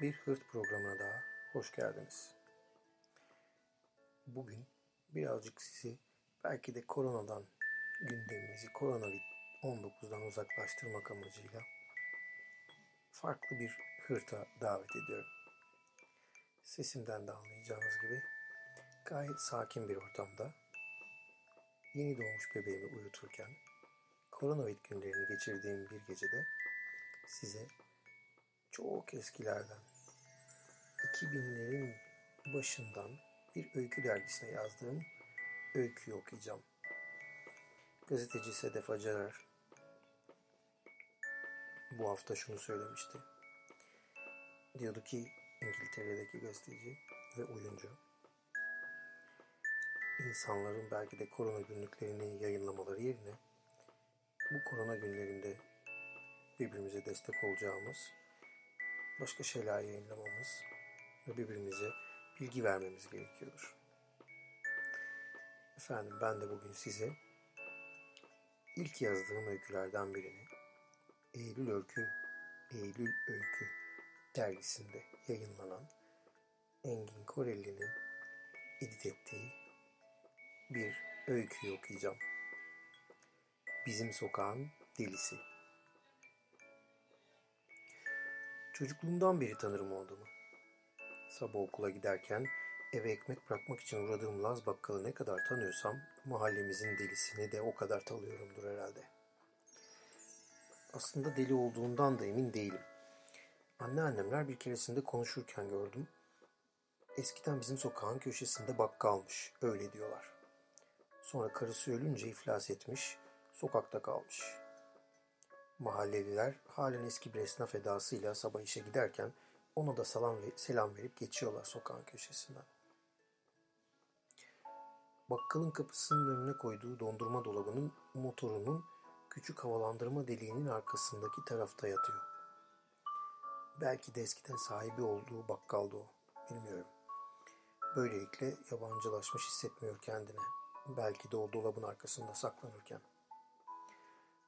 Bir Hırt programına daha hoş geldiniz. Bugün birazcık sizi belki de koronadan gündemimizi Covid-19'dan uzaklaştırmak amacıyla farklı bir hırta davet ediyorum. Sesimden de anlayacağınız gibi gayet sakin bir ortamda yeni doğmuş bebeğimi uyuturken koronavirüs günlerini geçirdiğim bir gecede size çok eskilerden 2000'lerin başından bir öykü dergisine yazdığım öyküyü okuyacağım. Gazeteci Sedef Acarer bu hafta şunu söylemişti. Diyordu ki İngiltere'deki gazeteci ve oyuncu insanların belki de korona günlüklerini yayınlamaları yerine bu korona günlerinde birbirimize destek olacağımız başka şeyler yayınlamamız ve birbirimize bilgi vermemiz gerekiyordur. Efendim ben de bugün size ilk yazdığım öykülerden birini Eylül Öykü, Eylül Öykü dergisinde yayınlanan Engin Korelli'nin edit ettiği bir öyküyü okuyacağım. Bizim Sokağın Delisi. Çocukluğumdan beri tanırım o adamı. Sabah okula giderken eve ekmek bırakmak için uğradığım Laz bakkalı ne kadar tanıyorsam mahallemizin delisini de o kadar tanıyorumdur herhalde. Aslında deli olduğundan da emin değilim. Anneannemler bir keresinde konuşurken gördüm. Eskiden bizim sokağın köşesinde bakkalmış, öyle diyorlar. Sonra karısı ölünce iflas etmiş, sokakta kalmış. Mahalleliler halen eski bir esnaf edasıyla sabah işe giderken ona da salam ve selam verip geçiyorlar sokağın köşesinden. Bakkalın kapısının önüne koyduğu dondurma dolabının motorunun küçük havalandırma deliğinin arkasındaki tarafta yatıyor. Belki de eskiden sahibi olduğu bakkaldı o. Bilmiyorum. Böylelikle yabancılaşmış hissetmiyor kendine. Belki de o dolabın arkasında saklanırken.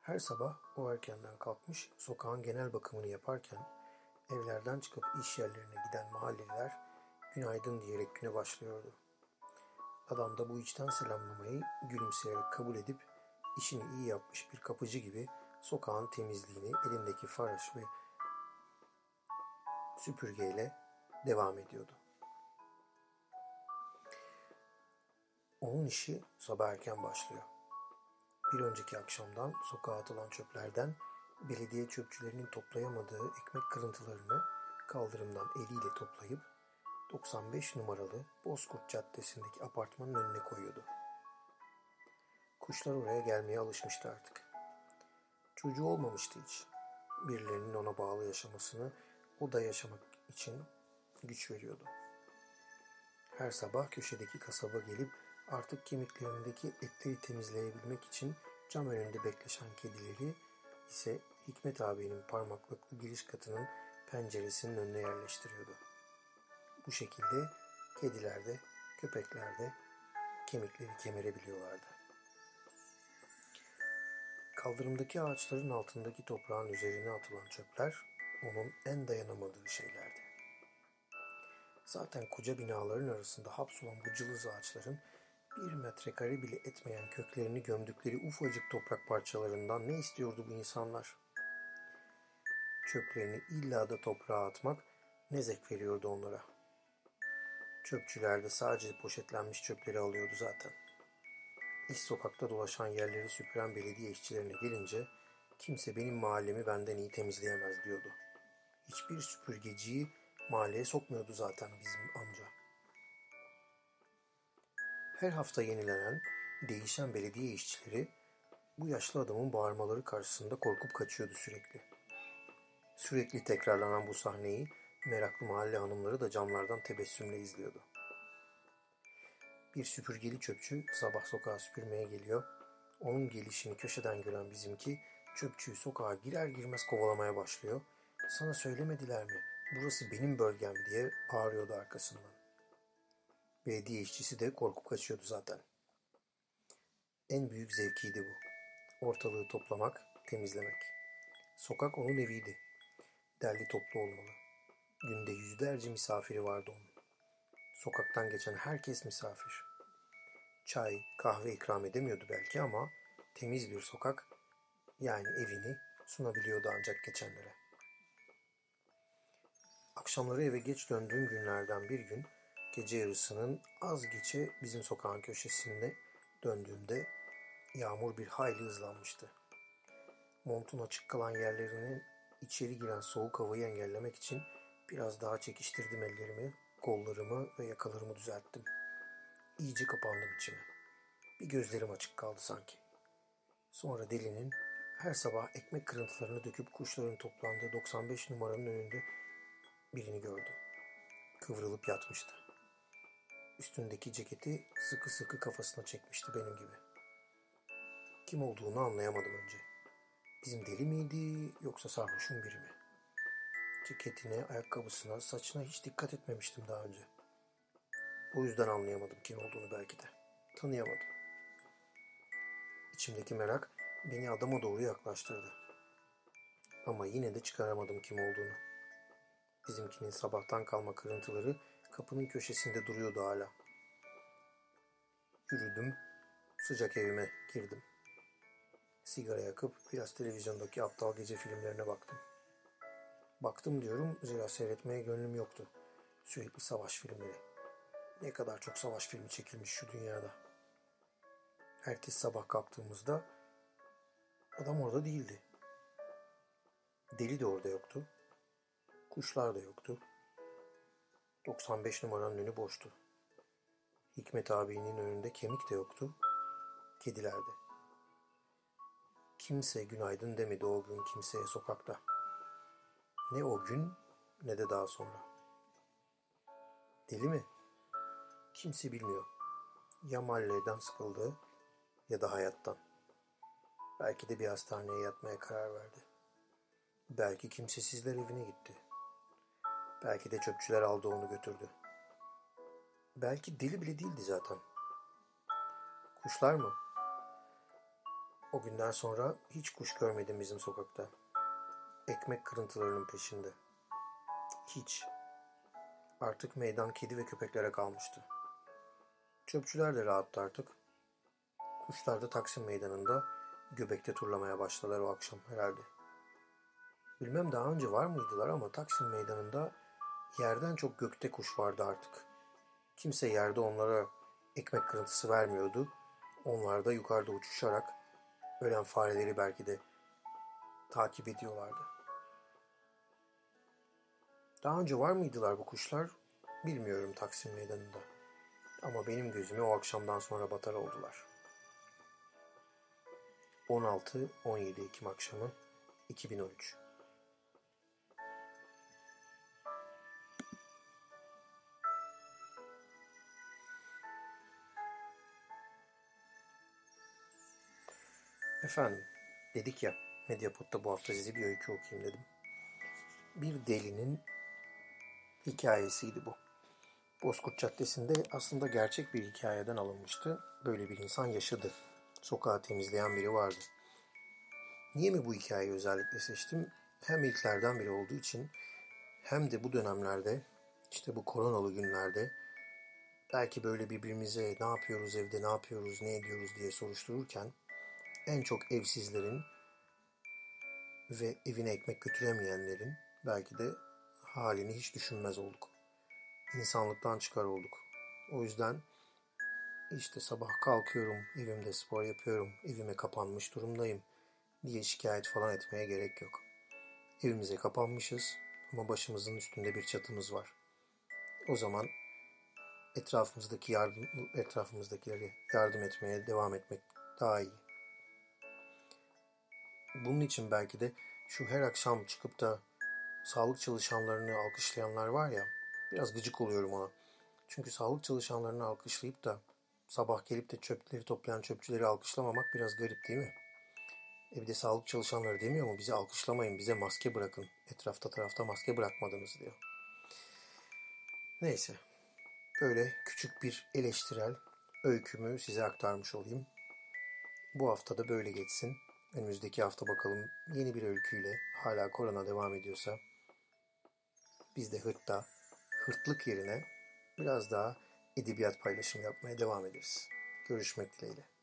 Her sabah o erkenden kalkmış sokağın genel bakımını yaparken evlerden çıkıp iş yerlerine giden mahalleliler günaydın diyerek güne başlıyordu. Adam da bu içten selamlamayı gülümseyerek kabul edip işini iyi yapmış bir kapıcı gibi sokağın temizliğini elindeki faraş ve süpürgeyle devam ediyordu. Onun işi sabah erken başlıyor. Bir önceki akşamdan sokağa atılan çöplerden belediye çöpçülerinin toplayamadığı ekmek kırıntılarını kaldırımdan eliyle toplayıp 95 numaralı Bozkurt Caddesi'ndeki apartmanın önüne koyuyordu. Kuşlar oraya gelmeye alışmıştı artık. Çocuğu olmamıştı hiç. Birilerinin ona bağlı yaşamasını o da yaşamak için güç veriyordu. Her sabah köşedeki kasaba gelip artık kemiklerindeki etleri temizleyebilmek için cam önünde bekleşen kedileri ise Hikmet abinin parmaklıklı giriş katının penceresinin önüne yerleştiriyordu. Bu şekilde kediler de köpekler de kemikleri kemerebiliyorlardı. Kaldırımdaki ağaçların altındaki toprağın üzerine atılan çöpler onun en dayanamadığı şeylerdi. Zaten koca binaların arasında hapsolan bu cılız ağaçların bir metrekare bile etmeyen köklerini gömdükleri ufacık toprak parçalarından ne istiyordu bu insanlar? Çöplerini illa da toprağa atmak ne zevk veriyordu onlara. Çöpçüler de sadece poşetlenmiş çöpleri alıyordu zaten. İş sokakta dolaşan yerleri süpüren belediye işçilerine gelince kimse benim mahallemi benden iyi temizleyemez diyordu. Hiçbir süpürgeciyi mahalleye sokmuyordu zaten bizim amca. Her hafta yenilenen, değişen belediye işçileri bu yaşlı adamın bağırmaları karşısında korkup kaçıyordu sürekli. Sürekli tekrarlanan bu sahneyi meraklı mahalle hanımları da camlardan tebessümle izliyordu. Bir süpürgeli çöpçü sabah sokağa süpürmeye geliyor. Onun gelişini köşeden gören bizimki çöpçüyü sokağa girer girmez kovalamaya başlıyor. Sana söylemediler mi? Burası benim bölgem diye bağırıyordu arkasından. Belediye işçisi de korkup kaçıyordu zaten. En büyük zevkiydi bu. Ortalığı toplamak, temizlemek. Sokak onun eviydi. Derli toplu olmalı. Günde yüzlerce misafiri vardı onun. Sokaktan geçen herkes misafir. Çay, kahve ikram edemiyordu belki ama temiz bir sokak yani evini sunabiliyordu ancak geçenlere. Akşamları eve geç döndüğüm günlerden bir gün gece yarısının az geçe bizim sokağın köşesinde döndüğümde yağmur bir hayli hızlanmıştı. Montun açık kalan yerlerine içeri giren soğuk havayı engellemek için biraz daha çekiştirdim ellerimi, kollarımı ve yakalarımı düzelttim. İyice kapandım içime. Bir gözlerim açık kaldı sanki. Sonra delinin her sabah ekmek kırıntılarını döküp kuşların toplandığı 95 numaranın önünde birini gördüm. Kıvrılıp yatmıştı. Üstündeki ceketi sıkı sıkı kafasına çekmişti benim gibi. Kim olduğunu anlayamadım önce. Bizim deli miydi yoksa sarhoşun biri mi? Ceketine, ayakkabısına, saçına hiç dikkat etmemiştim daha önce. O yüzden anlayamadım kim olduğunu belki de. Tanıyamadım. İçimdeki merak beni adama doğru yaklaştırdı. Ama yine de çıkaramadım kim olduğunu. Bizimkinin sabahtan kalma kırıntıları kapının köşesinde duruyordu hala. Yürüdüm, sıcak evime girdim. Sigara yakıp biraz televizyondaki aptal gece filmlerine baktım. Baktım diyorum zira seyretmeye gönlüm yoktu. Sürekli savaş filmleri. Ne kadar çok savaş filmi çekilmiş şu dünyada. Ertesi sabah kalktığımızda adam orada değildi. Deli de orada yoktu. Kuşlar da yoktu. 95 numaranın önü boştu. Hikmet abinin önünde kemik de yoktu. Kedilerdi. Kimse günaydın demedi o gün kimseye sokakta. Ne o gün ne de daha sonra. Deli mi? Kimse bilmiyor. Ya mahalleden sıkıldı ya da hayattan. Belki de bir hastaneye yatmaya karar verdi. Belki kimsesizler evine gitti. Belki de çöpçüler aldı onu götürdü. Belki deli bile değildi zaten. Kuşlar mı? O günden sonra hiç kuş görmedim bizim sokakta. Ekmek kırıntılarının peşinde. Hiç. Artık meydan kedi ve köpeklere kalmıştı. Çöpçüler de rahattı artık. Kuşlar da Taksim meydanında göbekte turlamaya başladılar o akşam herhalde. Bilmem daha önce var mıydılar ama Taksim meydanında yerden çok gökte kuş vardı artık. Kimse yerde onlara ekmek kırıntısı vermiyordu. Onlar da yukarıda uçuşarak ölen fareleri belki de takip ediyorlardı. Daha önce var mıydılar bu kuşlar bilmiyorum Taksim Meydanı'nda. Ama benim gözüme o akşamdan sonra batar oldular. 16-17 Ekim akşamı 2013 Efendim, dedik ya Medyapod'da bu hafta size bir öykü okuyayım dedim. Bir delinin hikayesiydi bu. Bozkurt Caddesi'nde aslında gerçek bir hikayeden alınmıştı. Böyle bir insan yaşadı. Sokağı temizleyen biri vardı. Niye mi bu hikayeyi özellikle seçtim? Hem ilklerden biri olduğu için hem de bu dönemlerde işte bu koronalı günlerde belki böyle birbirimize ne yapıyoruz evde, ne yapıyoruz, ne ediyoruz diye soruştururken en çok evsizlerin ve evine ekmek götüremeyenlerin belki de halini hiç düşünmez olduk. İnsanlıktan çıkar olduk. O yüzden işte sabah kalkıyorum, evimde spor yapıyorum, evime kapanmış durumdayım diye şikayet falan etmeye gerek yok. Evimize kapanmışız ama başımızın üstünde bir çatımız var. O zaman etrafımızdaki yardım etrafımızdakileri yardım etmeye devam etmek daha iyi. Bunun için belki de şu her akşam çıkıp da sağlık çalışanlarını alkışlayanlar var ya, biraz gıcık oluyorum ona. Çünkü sağlık çalışanlarını alkışlayıp da sabah gelip de çöpleri toplayan çöpçüleri alkışlamamak biraz garip değil mi? E bir de sağlık çalışanları demiyor mu bizi alkışlamayın, bize maske bırakın. Etrafta tarafta maske bırakmadınız diyor. Neyse, böyle küçük bir eleştirel öykümü size aktarmış olayım. Bu hafta da böyle geçsin. Önümüzdeki hafta bakalım yeni bir öyküyle hala korona devam ediyorsa biz de hırtta, hırtlık yerine biraz daha edebiyat paylaşımı yapmaya devam ederiz. Görüşmek dileğiyle.